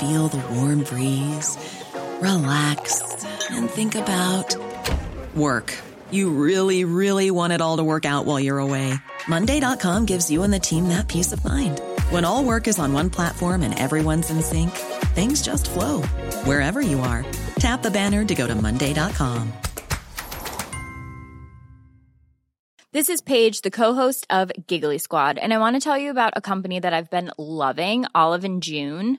feel the warm breeze, relax, and think about work. You really, really want it all to work out while you're away. Monday.com gives you and the team that peace of mind. When all work is on one platform and everyone's in sync, things just flow wherever you are. Tap the banner to go to Monday.com. This is Paige, the co-host of Giggly Squad, and I want to tell you about a company that I've been loving, Olive and June.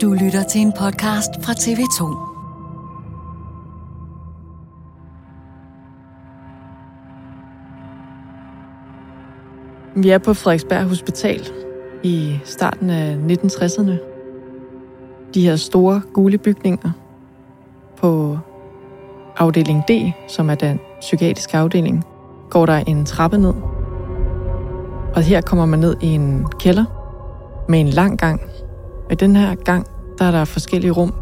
Du lytter til en podcast fra TV2. Vi er på Frederiksberg Hospital i starten af 1960'erne. De her store gule bygninger på afdeling D, som er den psykiatriske afdeling, går der en trappe ned. Og her kommer man ned i en kælder med en lang gang. Og i den her gang, der er der forskellige rum.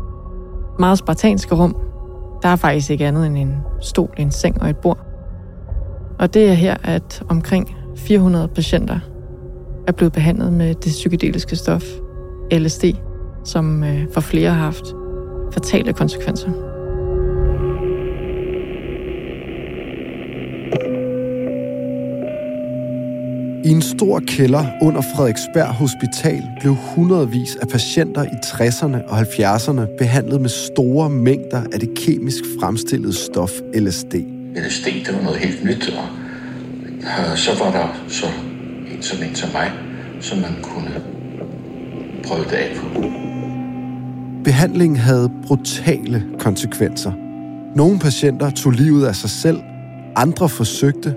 Meget spartanske rum. Der er faktisk ikke andet end en stol, en seng og et bord. Og det er her, at omkring 400 patienter er blevet behandlet med det psykedeliske stof LSD, som øh, for flere har haft fatale konsekvenser. I en stor kælder under Frederiksberg Hospital blev hundredvis af patienter i 60'erne og 70'erne behandlet med store mængder af det kemisk fremstillede stof LSD. LSD, det var noget helt nyt, og øh, så var der så en som en som mig, som man kunne prøve det af på. Behandlingen havde brutale konsekvenser. Nogle patienter tog livet af sig selv, andre forsøgte,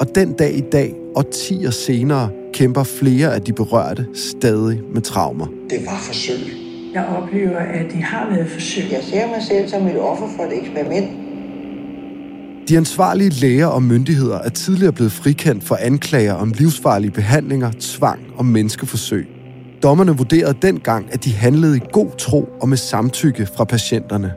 og den dag i dag, årtier senere, kæmper flere af de berørte stadig med traumer. Det var forsøg. Jeg oplever, at det har været forsøg. Jeg ser mig selv som et offer for et eksperiment. De ansvarlige læger og myndigheder er tidligere blevet frikendt for anklager om livsfarlige behandlinger, tvang og menneskeforsøg. Dommerne vurderede dengang, at de handlede i god tro og med samtykke fra patienterne.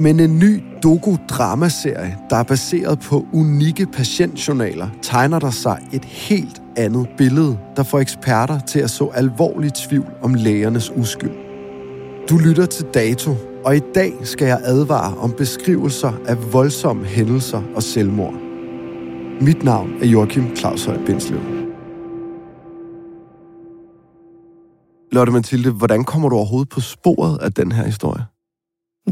Men en ny doku-dramaserie, der er baseret på unikke patientjournaler, tegner der sig et helt andet billede, der får eksperter til at så alvorlig tvivl om lægernes uskyld. Du lytter til Dato, og i dag skal jeg advare om beskrivelser af voldsomme hændelser og selvmord. Mit navn er Joachim Claus Høj Bindslev. Lotte Mathilde, hvordan kommer du overhovedet på sporet af den her historie?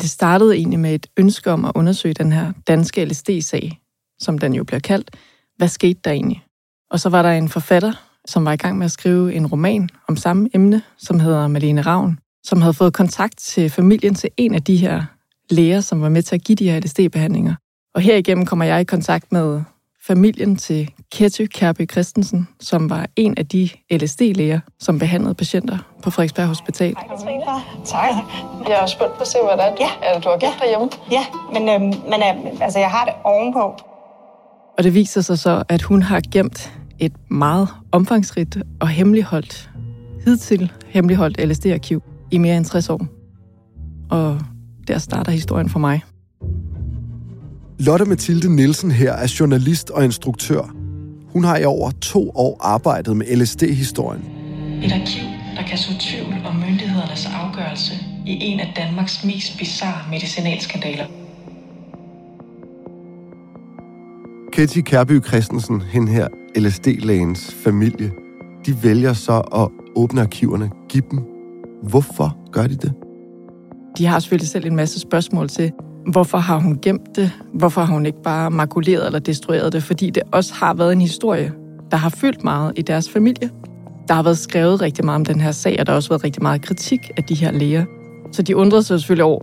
Det startede egentlig med et ønske om at undersøge den her danske LSD-sag, som den jo bliver kaldt. Hvad skete der egentlig? Og så var der en forfatter, som var i gang med at skrive en roman om samme emne, som hedder Malene Ravn, som havde fået kontakt til familien til en af de her læger, som var med til at give de her LSD-behandlinger. Og herigennem kommer jeg i kontakt med familien til Ketty Kærby Christensen, som var en af de LSD-læger, som behandlede patienter på Frederiksberg Hospital. Tak. Jeg er spændt på at se, hvordan ja. er, du har gjort ja. derhjemme. Ja, men, øhm, men øh, altså, jeg har det ovenpå. Og det viser sig så, at hun har gemt et meget omfangsrigt og hemmeligholdt, hidtil hemmeligholdt LSD-arkiv i mere end 60 år. Og der starter historien for mig. Lotte Mathilde Nielsen her er journalist og instruktør. hun har i over to år arbejdet med LSD-historien. Et arkiv, der kan så tvivl om myndighedernes afgørelse i en af Danmarks mest bizarre medicinalskandaler. Ketty Kærby Christensen, hende her LSD-lægens familie, de vælger så at åbne arkiverne, give dem. Hvorfor gør de det? De har selvfølgelig selv en masse spørgsmål til, hvorfor har hun gemt det? Hvorfor har hun ikke bare makuleret eller destrueret det? Fordi det også har været en historie, der har fyldt meget i deres familie. Der har været skrevet rigtig meget om den her sag, og der har også været rigtig meget kritik af de her læger. Så de undrede sig selvfølgelig over,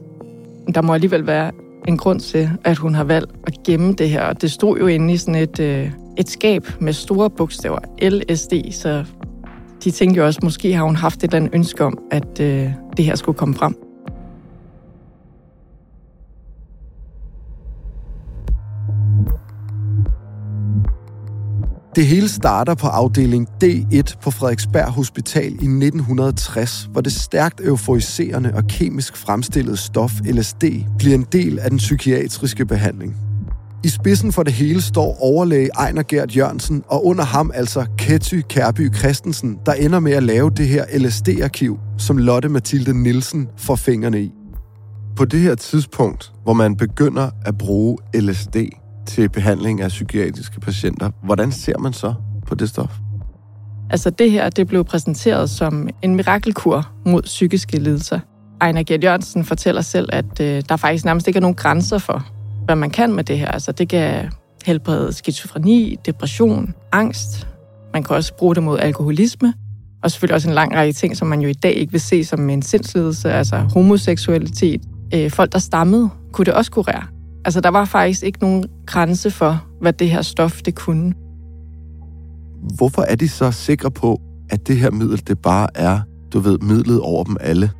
der må alligevel være en grund til, at hun har valgt at gemme det her. Og det stod jo inde i sådan et, øh, et skab med store bogstaver, LSD, så de tænkte jo også, måske har hun haft et eller andet ønske om, at øh, det her skulle komme frem. Det hele starter på afdeling D1 på Frederiksberg Hospital i 1960, hvor det stærkt euforiserende og kemisk fremstillede stof LSD bliver en del af den psykiatriske behandling. I spidsen for det hele står overlæge Ejner Gert Jørgensen, og under ham altså Ketty Kærby Christensen, der ender med at lave det her LSD-arkiv, som Lotte Mathilde Nielsen får fingrene i. På det her tidspunkt, hvor man begynder at bruge LSD til behandling af psykiatriske patienter, hvordan ser man så på det stof? Altså det her, det blev præsenteret som en mirakelkur mod psykiske lidelser. Ejner Gert Jørgensen fortæller selv, at øh, der faktisk nærmest ikke er nogen grænser for, hvad man kan med det her. Altså det kan helbrede skizofreni, depression, angst. Man kan også bruge det mod alkoholisme. Og selvfølgelig også en lang række ting, som man jo i dag ikke vil se som en sindslidelse, altså homoseksualitet. Øh, folk, der stammede, kunne det også kurere. Altså, der var faktisk ikke nogen grænse for, hvad det her stof det kunne. Hvorfor er de så sikre på, at det her middel, det bare er, du ved, midlet over dem alle?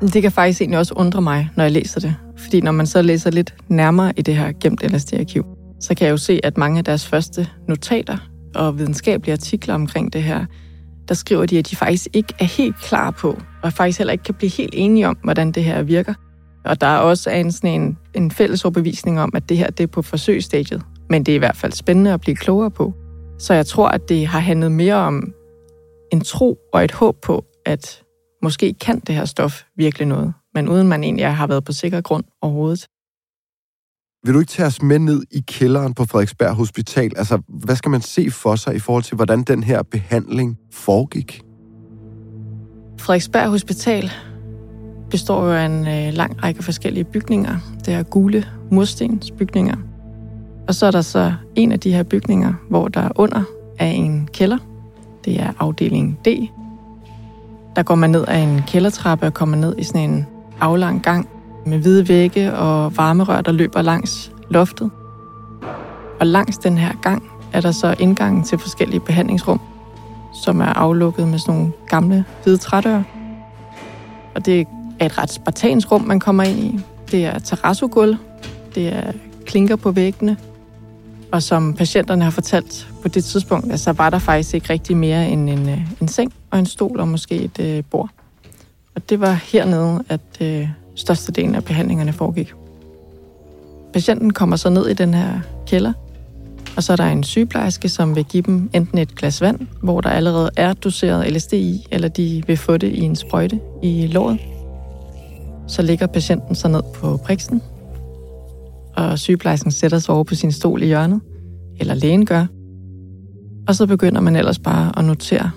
Det kan faktisk egentlig også undre mig, når jeg læser det. Fordi når man så læser lidt nærmere i det her gemt LSD-arkiv, så kan jeg jo se, at mange af deres første notater og videnskabelige artikler omkring det her, der skriver de, at de faktisk ikke er helt klar på, og faktisk heller ikke kan blive helt enige om, hvordan det her virker. Og der er også en, sådan en, en fælles overbevisning om, at det her det er på forsøgsstadiet. Men det er i hvert fald spændende at blive klogere på. Så jeg tror, at det har handlet mere om en tro og et håb på, at måske kan det her stof virkelig noget, men uden man egentlig har været på sikker grund overhovedet. Vil du ikke tage os med ned i kælderen på Frederiksberg Hospital? Altså, hvad skal man se for sig i forhold til, hvordan den her behandling foregik? Frederiksberg Hospital består jo af en øh, lang række forskellige bygninger. Det er gule murstensbygninger. Og så er der så en af de her bygninger, hvor der under er en kælder. Det er afdeling D. Der går man ned ad en kældertrappe og kommer ned i sådan en aflang gang med hvide vægge og varmerør, der løber langs loftet. Og langs den her gang er der så indgangen til forskellige behandlingsrum, som er aflukket med sådan nogle gamle hvide trædøre. Og det er et ret spartansk rum, man kommer ind i. Det er terrassogulv, det er klinker på væggene, og som patienterne har fortalt på det tidspunkt, så var der faktisk ikke rigtig mere end en, øh, en seng og en stol og måske et øh, bord. Og det var hernede, at øh, størstedelen af behandlingerne foregik. Patienten kommer så ned i den her kælder, og så er der en sygeplejerske, som vil give dem enten et glas vand, hvor der allerede er doseret LSD i, eller de vil få det i en sprøjte i låret. Så ligger patienten så ned på priksen, og sygeplejersken sætter sig over på sin stol i hjørnet, eller lægen gør. Og så begynder man ellers bare at notere,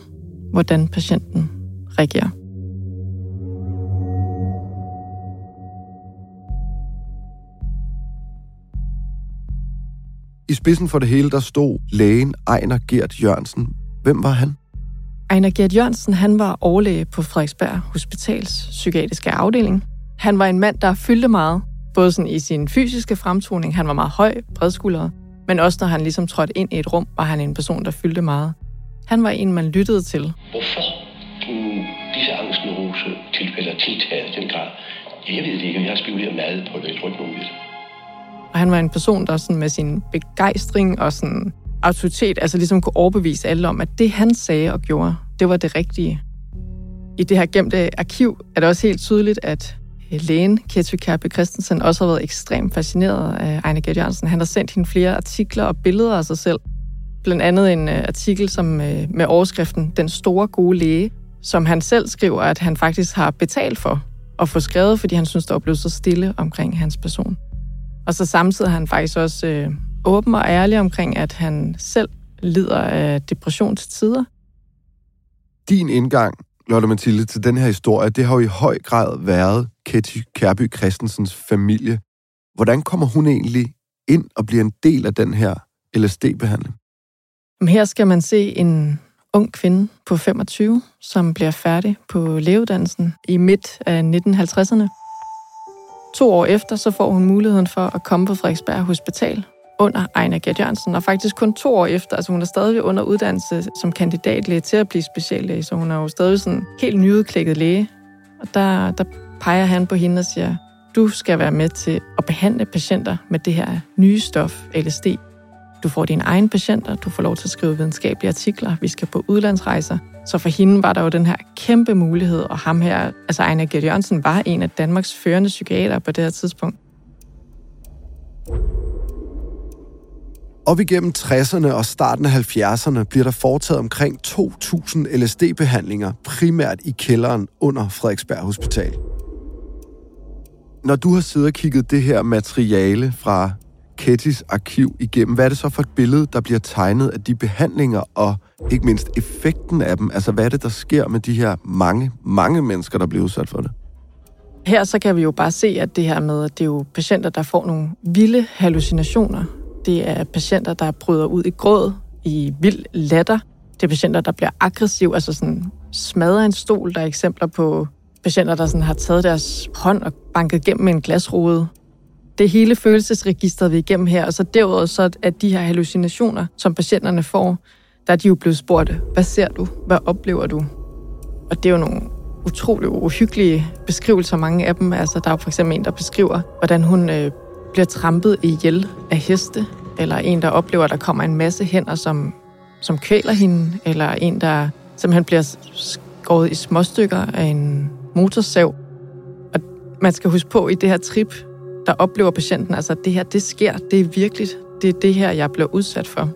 hvordan patienten reagerer. I spidsen for det hele, der stod lægen Ejner Gert Jørgensen. Hvem var han? Ejner Gert Jørgensen, han var overlæge på Frederiksberg Hospitals psykiatriske afdeling. Han var en mand, der fyldte meget, både sådan i sin fysiske fremtoning, han var meget høj, bredskuldret, men også når han ligesom trådte ind i et rum, var han en person, der fyldte meget. Han var en, man lyttede til. Hvorfor kunne disse angstneurose tilfælde tiltage den grad? Jeg ved det ikke, jeg har spekuleret meget på det, jeg tror ikke det. Og han var en person, der sådan med sin begejstring og sådan autoritet, altså ligesom kunne overbevise alle om, at det han sagde og gjorde, det var det rigtige. I det her gemte arkiv er det også helt tydeligt, at Øh, lægen Ketty Kærpe Christensen også har været ekstremt fascineret af Ejne Gert Jørgensen. Han har sendt hende flere artikler og billeder af sig selv, Blandt andet en øh, artikel som øh, med overskriften Den store gode læge, som han selv skriver, at han faktisk har betalt for at få skrevet, fordi han synes, der var blevet så stille omkring hans person. Og så samtidig har han faktisk også øh, åben og ærlig omkring, at han selv lider af depression til tider. Din indgang, Lotte Mathilde, til den her historie, det har jo i høj grad været Ketty Kærby Christensens familie. Hvordan kommer hun egentlig ind og bliver en del af den her LSD-behandling? Her skal man se en ung kvinde på 25, som bliver færdig på lægeuddannelsen i midt af 1950'erne. To år efter, så får hun muligheden for at komme på Frederiksberg Hospital under Ejner Gert Jørgensen, og faktisk kun to år efter, altså hun er stadig under uddannelse som kandidatlæge til at blive speciallæge, så hun er jo stadig sådan helt nyudklækket læge. Og der, der peger han på hende og siger, du skal være med til at behandle patienter med det her nye stof, LSD. Du får dine egne patienter, du får lov til at skrive videnskabelige artikler, vi skal på udlandsrejser. Så for hende var der jo den her kæmpe mulighed, og ham her, altså Ejner Gert Jørgensen, var en af Danmarks førende psykiater på det her tidspunkt. Op igennem 60'erne og starten af 70'erne bliver der foretaget omkring 2.000 LSD-behandlinger, primært i kælderen under Frederiksberg Hospital. Når du har siddet og kigget det her materiale fra Kettys arkiv igennem, hvad er det så for et billede, der bliver tegnet af de behandlinger, og ikke mindst effekten af dem? Altså, hvad er det, der sker med de her mange, mange mennesker, der bliver udsat for det? Her så kan vi jo bare se, at det her med, at det er jo patienter, der får nogle vilde hallucinationer. Det er patienter, der bryder ud i gråd, i vild latter. Det er patienter, der bliver aggressiv, altså sådan smadrer en stol. Der er eksempler på patienter, der sådan har taget deres hånd og banket gennem en glasrude. Det hele følelsesregisteret, vi er igennem her, og så derudover så, at de her hallucinationer, som patienterne får, der er de jo blevet spurgt, hvad ser du? Hvad oplever du? Og det er jo nogle utrolig uhyggelige beskrivelser, mange af dem. Altså, der er jo for eksempel en, der beskriver, hvordan hun øh, bliver trampet ihjel af heste, eller en, der oplever, at der kommer en masse hænder, som, som kvæler hende, eller en, der simpelthen bliver skåret i småstykker af en motorsav. Og man skal huske på, i det her trip, der oplever patienten, altså at det her, det sker, det er virkeligt, det er det her, jeg bliver udsat for.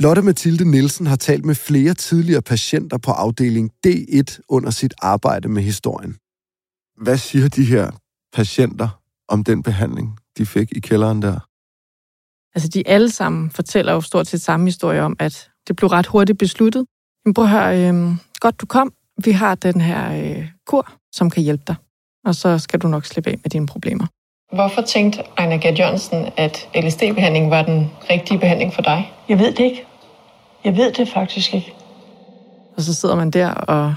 Lotte Mathilde Nielsen har talt med flere tidligere patienter på afdeling D1 under sit arbejde med historien. Hvad siger de her patienter om den behandling, de fik i kælderen der? Altså, de alle sammen fortæller jo stort set samme historie om, at det blev ret hurtigt besluttet. Men prøv at høre, øh, godt du kom. Vi har den her øh, kur, som kan hjælpe dig. Og så skal du nok slippe af med dine problemer. Hvorfor tænkte Ejner Gert Jørgensen, at LSD-behandling var den rigtige behandling for dig? Jeg ved det ikke. Jeg ved det faktisk ikke. Og så sidder man der og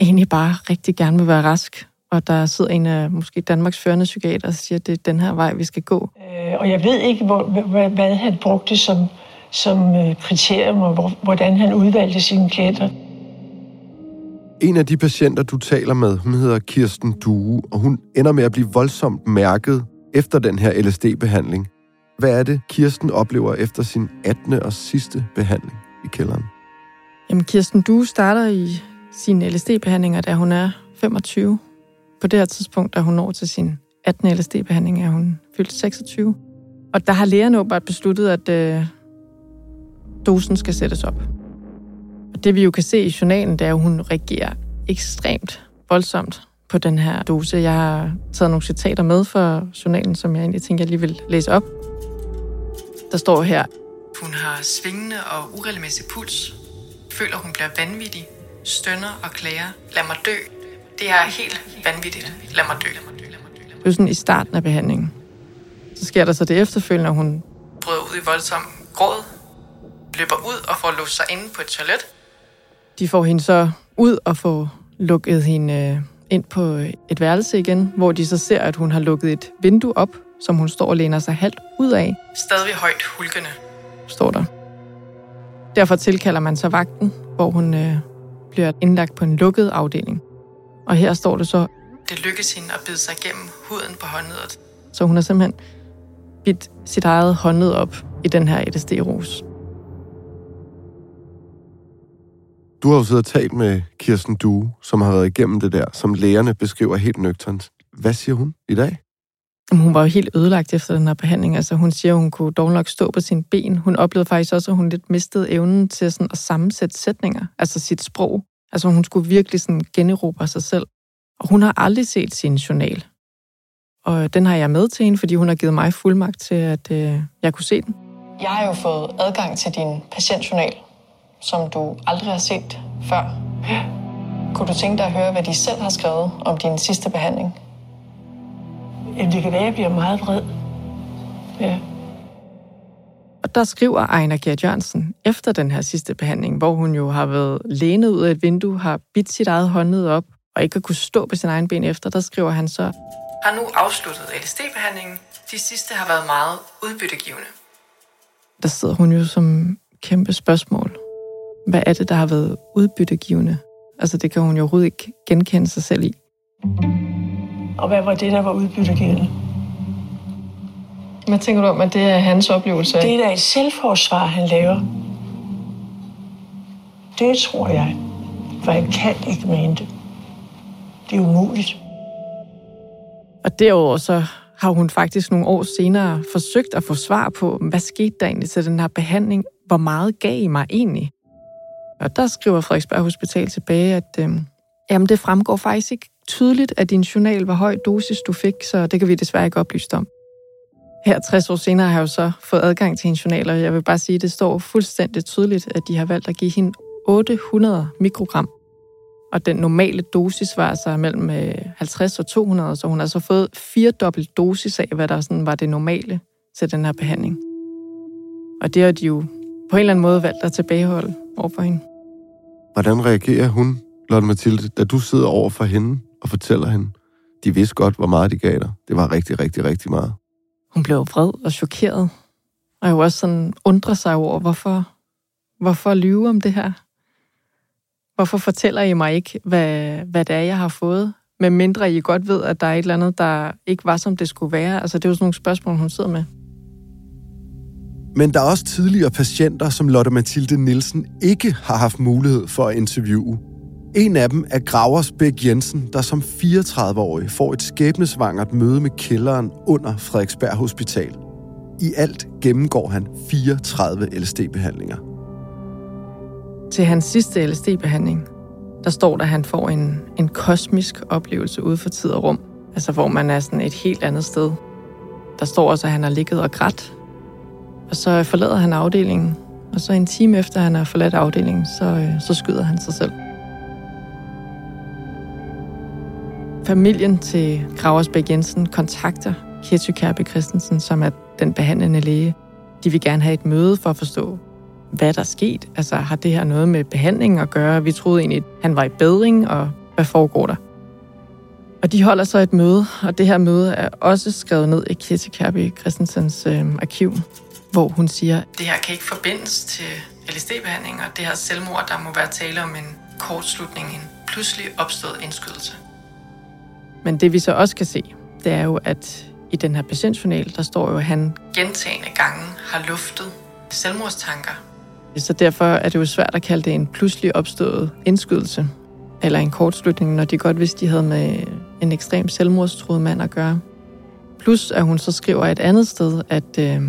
egentlig bare rigtig gerne vil være rask. Og der sidder en af måske Danmarks førende psykiater og siger, at det er den her vej, vi skal gå. Øh, og jeg ved ikke, hvor, hvad, hvad han brugte som, som øh, kriterium, og hvor, hvordan han udvalgte sine klienter. En af de patienter, du taler med, hun hedder Kirsten Due, og hun ender med at blive voldsomt mærket efter den her LSD-behandling. Hvad er det, Kirsten oplever efter sin 18. og sidste behandling i kælderen? Jamen, Kirsten Due starter i sine LSD-behandlinger, da hun er 25. På det her tidspunkt, da hun når til sin 18. LSD-behandling, er hun fyldt 26. Og der har lægerne åbenbart besluttet, at øh, dosen skal sættes op. Det vi jo kan se i journalen, det er, at hun reagerer ekstremt voldsomt på den her dose. Jeg har taget nogle citater med for journalen, som jeg egentlig tænker, jeg lige vil læse op. Der står her, hun har svingende og uregelmæssig puls, føler hun bliver vanvittig, stønner og klager, lad mig dø. Det er helt vanvittigt, lad mig dø. Det er sådan i starten af behandlingen. Så sker der så det efterfølgende, når hun bryder ud i voldsom gråd, løber ud og får låst sig inde på et toilet. De får hende så ud og får lukket hende øh, ind på et værelse igen, hvor de så ser, at hun har lukket et vindue op, som hun står og læner sig halvt ud af. Stadig højt hulkende, står der. Derfor tilkalder man så vagten, hvor hun øh, bliver indlagt på en lukket afdeling. Og her står det så, det lykkes hende at bide sig igennem huden på håndledet. Så hun har simpelthen bidt sit eget håndled op i den her LSD-rus. Du har jo siddet og talt med Kirsten Due, som har været igennem det der, som lægerne beskriver helt nøgternt. Hvad siger hun i dag? Hun var jo helt ødelagt efter den her behandling. Altså, hun siger, at hun kunne dog nok stå på sine ben. Hun oplevede faktisk også, at hun lidt mistede evnen til sådan at sammensætte sætninger, altså sit sprog. Altså, hun skulle virkelig sådan generobre sig selv. Og hun har aldrig set sin journal. Og den har jeg med til hende, fordi hun har givet mig fuldmagt til, at øh, jeg kunne se den. Jeg har jo fået adgang til din patientjournal, som du aldrig har set før. Kunne du tænke dig at høre, hvad de selv har skrevet om din sidste behandling? Jamen, det kan være, at jeg bliver meget vred. Ja. Og der skriver Ejner Gert Jørgensen efter den her sidste behandling, hvor hun jo har været lænet ud af et vindue, har bidt sit eget håndled op, og ikke har kunne stå på sin egen ben efter, der skriver han så, har nu afsluttet LSD-behandlingen. De sidste har været meget udbyttegivende. Der sidder hun jo som kæmpe spørgsmål. Hvad er det, der har været udbyttegivende? Altså, det kan hun jo overhovedet ikke genkende sig selv i. Og hvad var det, der var udbyttegivende? Hvad tænker du om, at det er hans oplevelse? Det er da et selvforsvar, han laver. Det tror jeg. For jeg kan ikke mene det. Det er umuligt. Og derudover så har hun faktisk nogle år senere forsøgt at få svar på, hvad skete der egentlig til den her behandling? Hvor meget gav I mig egentlig? Og der skriver Frederiksberg Hospital tilbage, at øh, jamen det fremgår faktisk ikke tydeligt, at din journal var høj dosis, du fik, så det kan vi desværre ikke oplyse om. Her 60 år senere har jeg jo så fået adgang til hendes journal, og jeg vil bare sige, at det står fuldstændig tydeligt, at de har valgt at give hende 800 mikrogram og den normale dosis var altså mellem øh, 50 og 200, så hun har så fået fire dobbelt dosis af, hvad der sådan var det normale til den her behandling. Og det har de jo på en eller anden måde valgt at tilbageholde overfor hende. Hvordan reagerer hun, Lotte Mathilde, da du sidder over for hende og fortæller hende, de vidste godt, hvor meget de gav dig. Det var rigtig, rigtig, rigtig meget. Hun blev vred og chokeret. Og jeg også sådan undrer sig over, hvorfor, hvorfor lyve om det her? Hvorfor fortæller I mig ikke, hvad, hvad det er, jeg har fået? Men mindre I godt ved, at der er et eller andet, der ikke var, som det skulle være. Altså, det er jo sådan nogle spørgsmål, hun sidder med. Men der er også tidligere patienter, som Lotte Mathilde Nielsen ikke har haft mulighed for at interviewe. En af dem er Gravers Bæk Jensen, der som 34-årig får et skæbnesvangert møde med kælderen under Frederiksberg Hospital. I alt gennemgår han 34 LSD-behandlinger. Til hans sidste LSD-behandling, der står der, at han får en, en kosmisk oplevelse ude for tid og rum. Altså, hvor man er sådan et helt andet sted. Der står også, at han har ligget og grædt. Og så forlader han afdelingen. Og så en time efter, han har forladt afdelingen, så, øh, så skyder han sig selv. Familien til Graversbæk Jensen kontakter Ketty Kærbe Christensen, som er den behandlende læge. De vil gerne have et møde for at forstå, hvad der er sket. Altså, har det her noget med behandlingen at gøre? Vi troede egentlig, at han var i bedring, og hvad foregår der? Og de holder så et møde, og det her møde er også skrevet ned i Kirti Kærby Christensens øh, arkiv, hvor hun siger, det her kan ikke forbindes til LSD-behandling, og det her selvmord, der må være tale om en kortslutning, en pludselig opstået indskydelse. Men det vi så også kan se, det er jo, at i den her patientjournal, der står jo, at han gentagende gange har luftet selvmordstanker så derfor er det jo svært at kalde det en pludselig opstået indskydelse eller en kortslutning, når de godt vidste, de havde med en ekstrem selvmordstruet mand at gøre. Plus at hun så skriver et andet sted, at øh,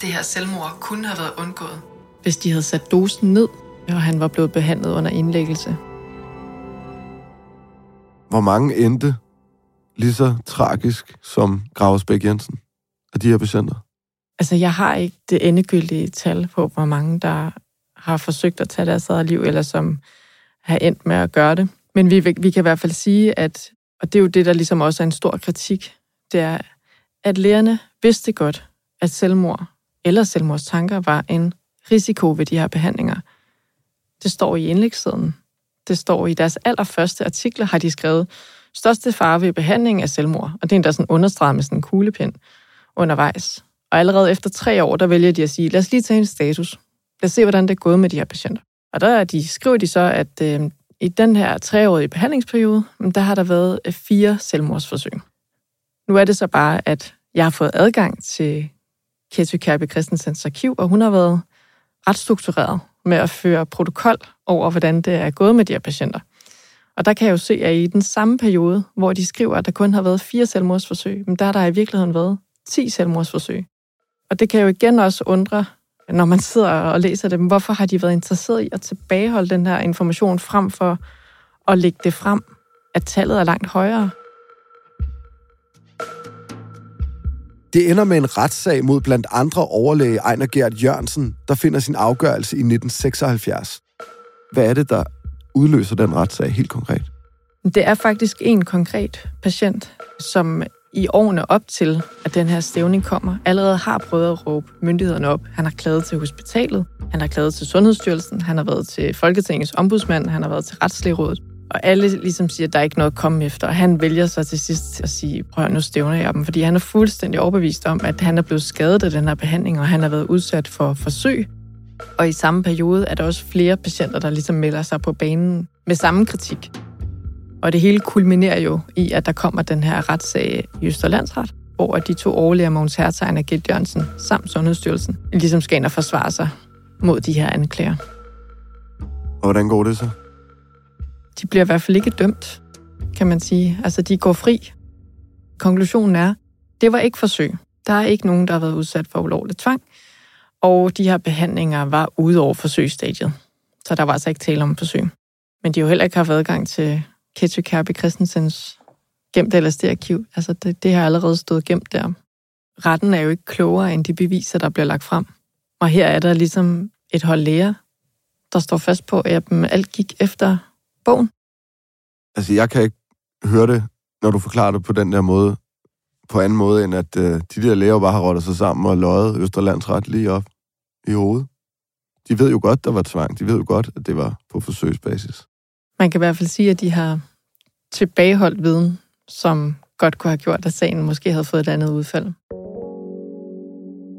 det her selvmord kunne have været undgået. Hvis de havde sat dosen ned, og han var blevet behandlet under indlæggelse. Hvor mange endte lige så tragisk som Gravesbæk Jensen af de her patienter? Altså, jeg har ikke det endegyldige tal på, hvor mange, der har forsøgt at tage deres eget liv, eller som har endt med at gøre det. Men vi, vi kan i hvert fald sige, at, og det er jo det, der ligesom også er en stor kritik, det er, at lærerne vidste godt, at selvmord eller selvmordstanker var en risiko ved de her behandlinger. Det står i indlægssiden. Det står i deres allerførste artikler, har de skrevet, største fare ved behandling af selvmord. Og det er endda sådan understreget med sådan en kuglepind undervejs. Og allerede efter tre år, der vælger de at sige, lad os lige tage en status. Lad os se, hvordan det er gået med de her patienter. Og der de, skriver de så, at øh, i den her treårige behandlingsperiode, der har der været øh, fire selvmordsforsøg. Nu er det så bare, at jeg har fået adgang til Ketty Kærby Christensens arkiv, og hun har været ret struktureret med at føre protokol over, hvordan det er gået med de her patienter. Og der kan jeg jo se, at i den samme periode, hvor de skriver, at der kun har været fire selvmordsforsøg, men der har der i virkeligheden været 10 selvmordsforsøg. Og det kan jo igen også undre, når man sidder og læser dem, hvorfor har de været interesseret i at tilbageholde den her information frem for at lægge det frem, at tallet er langt højere. Det ender med en retssag mod blandt andre overlæge Ejner Gert Jørgensen, der finder sin afgørelse i 1976. Hvad er det, der udløser den retssag helt konkret? Det er faktisk en konkret patient, som i årene op til, at den her stævning kommer, allerede har prøvet at råbe myndighederne op. Han har klaget til hospitalet, han har klaget til Sundhedsstyrelsen, han har været til Folketingets ombudsmand, han har været til Retslægerådet. Og alle ligesom siger, at der er ikke noget at komme efter. Og han vælger så til sidst at sige, prøv nu stævner jeg dem. Fordi han er fuldstændig overbevist om, at han er blevet skadet af den her behandling, og han har været udsat for forsøg. Og i samme periode er der også flere patienter, der ligesom melder sig på banen med samme kritik. Og det hele kulminerer jo i, at der kommer den her retssag i Østerlandsret, hvor de to overlæger, Mogens Hertegn og Gert Jørgensen, samt Sundhedsstyrelsen, ligesom skal ind og forsvare sig mod de her anklager. Og hvordan går det så? De bliver i hvert fald ikke dømt, kan man sige. Altså, de går fri. Konklusionen er, det var ikke forsøg. Der er ikke nogen, der har været udsat for ulovlig tvang, og de her behandlinger var ude over forsøgsstadiet. Så der var altså ikke tale om forsøg. Men de har jo heller ikke haft adgang til Ketty Kærby Christensens gemt LSD-arkiv. Altså, det, det har allerede stået gemt der. Retten er jo ikke klogere end de beviser, der bliver lagt frem. Og her er der ligesom et hold læger, der står fast på, at alt gik efter bogen. Altså, jeg kan ikke høre det, når du forklarer det på den der måde, på anden måde, end at øh, de der læger bare har rådtet sig sammen og løjet Østerlandsret lige op i hovedet. De ved jo godt, der var tvang. De ved jo godt, at det var på forsøgsbasis. Man kan i hvert fald sige, at de har tilbageholdt viden, som godt kunne have gjort, at sagen måske havde fået et andet udfald.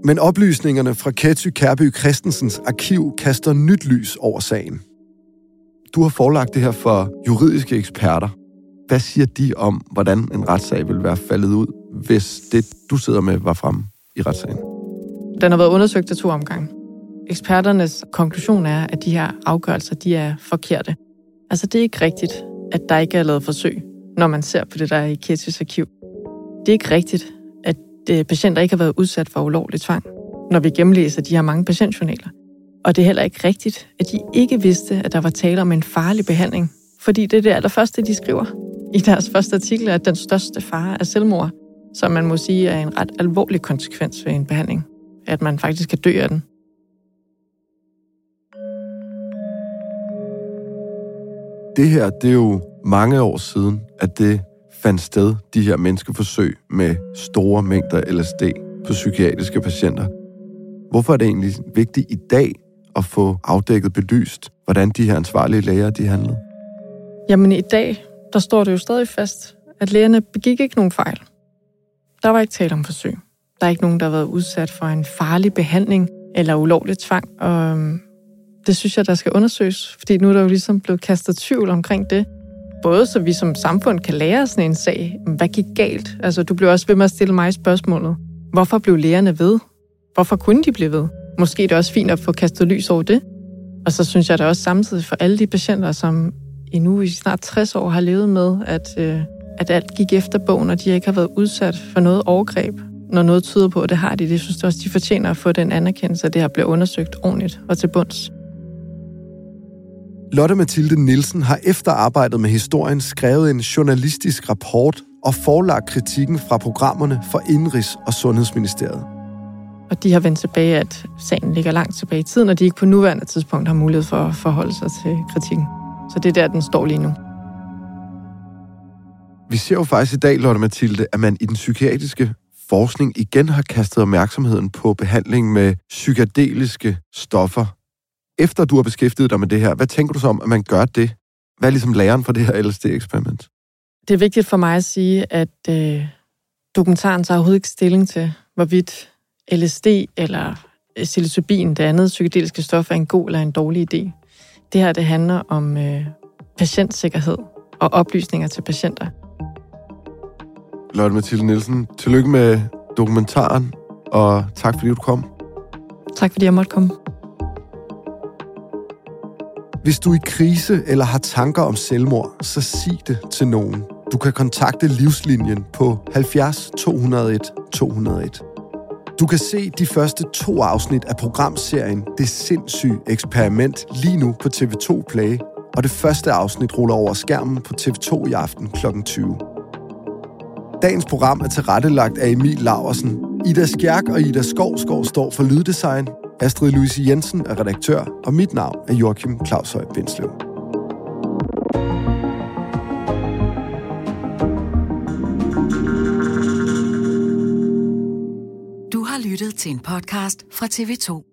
Men oplysningerne fra Ketty Kærby Christensens arkiv kaster nyt lys over sagen. Du har forelagt det her for juridiske eksperter. Hvad siger de om, hvordan en retssag vil være faldet ud, hvis det, du sidder med, var frem i retssagen? Den har været undersøgt til to omgange. Eksperternes konklusion er, at de her afgørelser de er forkerte. Altså, det er ikke rigtigt, at der ikke er lavet forsøg, når man ser på det, der er i Kettys arkiv. Det er ikke rigtigt, at øh, patienter ikke har været udsat for ulovlig tvang, når vi gennemlæser de her mange patientjournaler. Og det er heller ikke rigtigt, at de ikke vidste, at der var tale om en farlig behandling. Fordi det er det allerførste, de skriver i deres første artikel, at den største fare er selvmord, som man må sige er en ret alvorlig konsekvens ved en behandling. At man faktisk kan dø af den. Det her, det er jo mange år siden, at det fandt sted, de her menneskeforsøg med store mængder LSD på psykiatriske patienter. Hvorfor er det egentlig vigtigt i dag at få afdækket belyst, hvordan de her ansvarlige læger, de handlede? Jamen i dag, der står det jo stadig fast, at lægerne begik ikke nogen fejl. Der var ikke tale om forsøg. Der er ikke nogen, der har været udsat for en farlig behandling eller ulovlig tvang, og øhm, det synes jeg, der skal undersøges, fordi nu er der jo ligesom blevet kastet tvivl omkring det. Både så vi som samfund kan lære sådan en sag, hvad gik galt? Altså, du blev også ved med at stille mig spørgsmålet. Hvorfor blev lægerne ved? Hvorfor kunne de blive ved? Måske er det også fint at få kastet lys over det. Og så synes jeg da også samtidig for alle de patienter, som endnu i snart 60 år har levet med, at, øh, at alt gik efter bogen, og de ikke har været udsat for noget overgreb, når noget tyder på, at det har de. Det synes jeg også, de fortjener at få den anerkendelse, at det her bliver undersøgt ordentligt og til bunds. Lotte Mathilde Nielsen har efter arbejdet med historien skrevet en journalistisk rapport og forelagt kritikken fra programmerne for Indrigs- og Sundhedsministeriet. Og de har vendt tilbage, at sagen ligger langt tilbage i tiden, og de ikke på nuværende tidspunkt har mulighed for at forholde sig til kritikken. Så det er der, den står lige nu. Vi ser jo faktisk i dag, Lotte Mathilde, at man i den psykiatriske forskning igen har kastet opmærksomheden på behandling med psykedeliske stoffer. Efter du har beskæftiget dig med det her, hvad tænker du så om, at man gør det? Hvad er ligesom læren for det her LSD-eksperiment? Det er vigtigt for mig at sige, at øh, dokumentaren tager overhovedet ikke stilling til, hvorvidt LSD eller psilocybin, det andet psykedeliske stof, er en god eller en dårlig idé. Det her det handler om øh, patientsikkerhed og oplysninger til patienter. Lotte Mathilde Nielsen, tillykke med dokumentaren, og tak fordi du kom. Tak fordi jeg måtte komme. Hvis du er i krise eller har tanker om selvmord, så sig det til nogen. Du kan kontakte Livslinjen på 70 201 201. Du kan se de første to afsnit af programserien Det sindssyge eksperiment lige nu på TV2 Play, og det første afsnit ruller over skærmen på TV2 i aften kl. 20. Dagens program er tilrettelagt af Emil Laversen. Ida Skjærk og Ida Skovskov står for lyddesign. Astrid Louise Jensen er redaktør, og mit navn er Joachim Claus Høj Bindslev. thank you lyttet til en podcast fra TV2.